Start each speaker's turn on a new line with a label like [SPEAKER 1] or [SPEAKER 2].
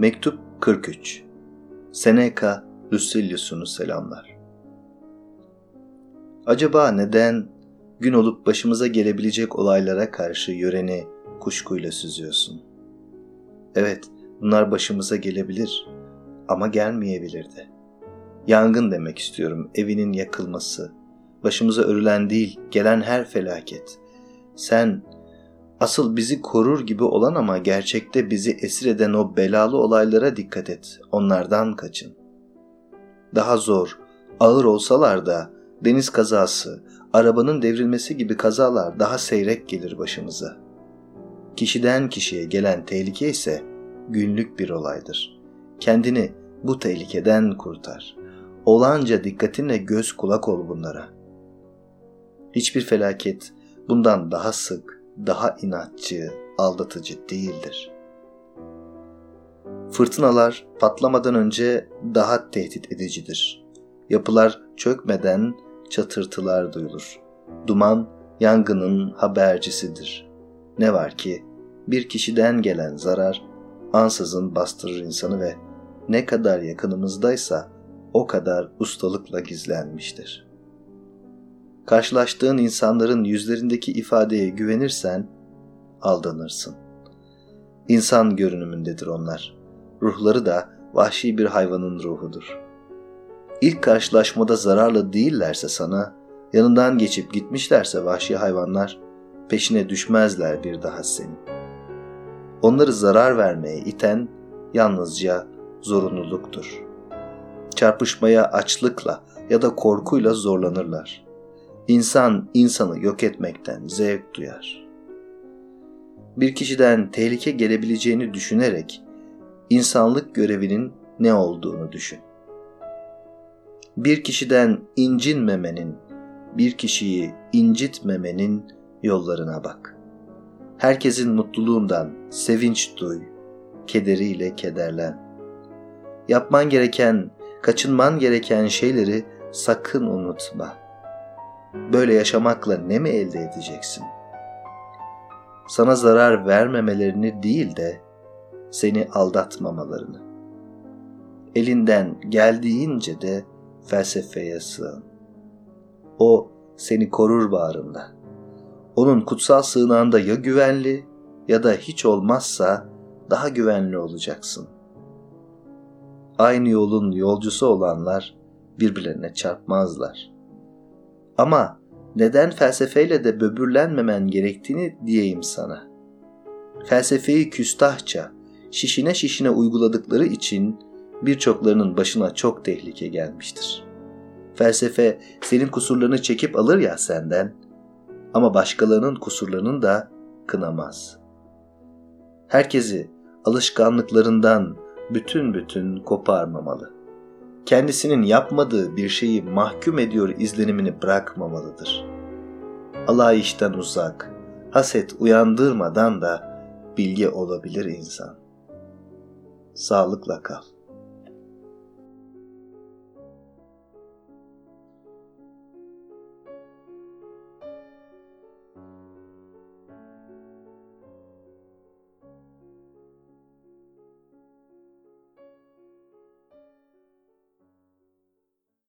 [SPEAKER 1] Mektup 43 Seneca Lucilius'unu selamlar. Acaba neden gün olup başımıza gelebilecek olaylara karşı yöreni kuşkuyla süzüyorsun? Evet, bunlar başımıza gelebilir ama gelmeyebilirdi. Yangın demek istiyorum, evinin yakılması, başımıza örülen değil, gelen her felaket. Sen asıl bizi korur gibi olan ama gerçekte bizi esir eden o belalı olaylara dikkat et, onlardan kaçın. Daha zor, ağır olsalar da deniz kazası, arabanın devrilmesi gibi kazalar daha seyrek gelir başımıza. Kişiden kişiye gelen tehlike ise günlük bir olaydır. Kendini bu tehlikeden kurtar. Olanca dikkatinle göz kulak ol bunlara. Hiçbir felaket bundan daha sık, daha inatçı, aldatıcı değildir. Fırtınalar patlamadan önce daha tehdit edicidir. Yapılar çökmeden çatırtılar duyulur. Duman yangının habercisidir. Ne var ki bir kişiden gelen zarar ansızın bastırır insanı ve ne kadar yakınımızdaysa o kadar ustalıkla gizlenmiştir. Karşılaştığın insanların yüzlerindeki ifadeye güvenirsen aldanırsın. İnsan görünümündedir onlar. Ruhları da vahşi bir hayvanın ruhudur. İlk karşılaşmada zararlı değillerse sana, yanından geçip gitmişlerse vahşi hayvanlar, peşine düşmezler bir daha senin. Onları zarar vermeye iten yalnızca zorunluluktur. Çarpışmaya açlıkla ya da korkuyla zorlanırlar. İnsan insanı yok etmekten zevk duyar. Bir kişiden tehlike gelebileceğini düşünerek insanlık görevinin ne olduğunu düşün. Bir kişiden incinmemenin, bir kişiyi incitmemenin yollarına bak. Herkesin mutluluğundan sevinç duy, kederiyle kederlen. Yapman gereken, kaçınman gereken şeyleri sakın unutma. Böyle yaşamakla ne mi elde edeceksin? Sana zarar vermemelerini değil de seni aldatmamalarını. Elinden geldiğince de felsefeye sığın. O seni korur bağrında. Onun kutsal sığınağında ya güvenli ya da hiç olmazsa daha güvenli olacaksın. Aynı yolun yolcusu olanlar birbirlerine çarpmazlar. Ama neden felsefeyle de böbürlenmemen gerektiğini diyeyim sana. Felsefeyi küstahça, şişine şişine uyguladıkları için birçoklarının başına çok tehlike gelmiştir. Felsefe senin kusurlarını çekip alır ya senden ama başkalarının kusurlarını da kınamaz. Herkesi alışkanlıklarından bütün bütün koparmamalı. Kendisinin yapmadığı bir şeyi mahkum ediyor izlenimini bırakmamalıdır. Allah işten uzak, haset uyandırmadan da bilgi olabilir insan. Sağlıkla kal.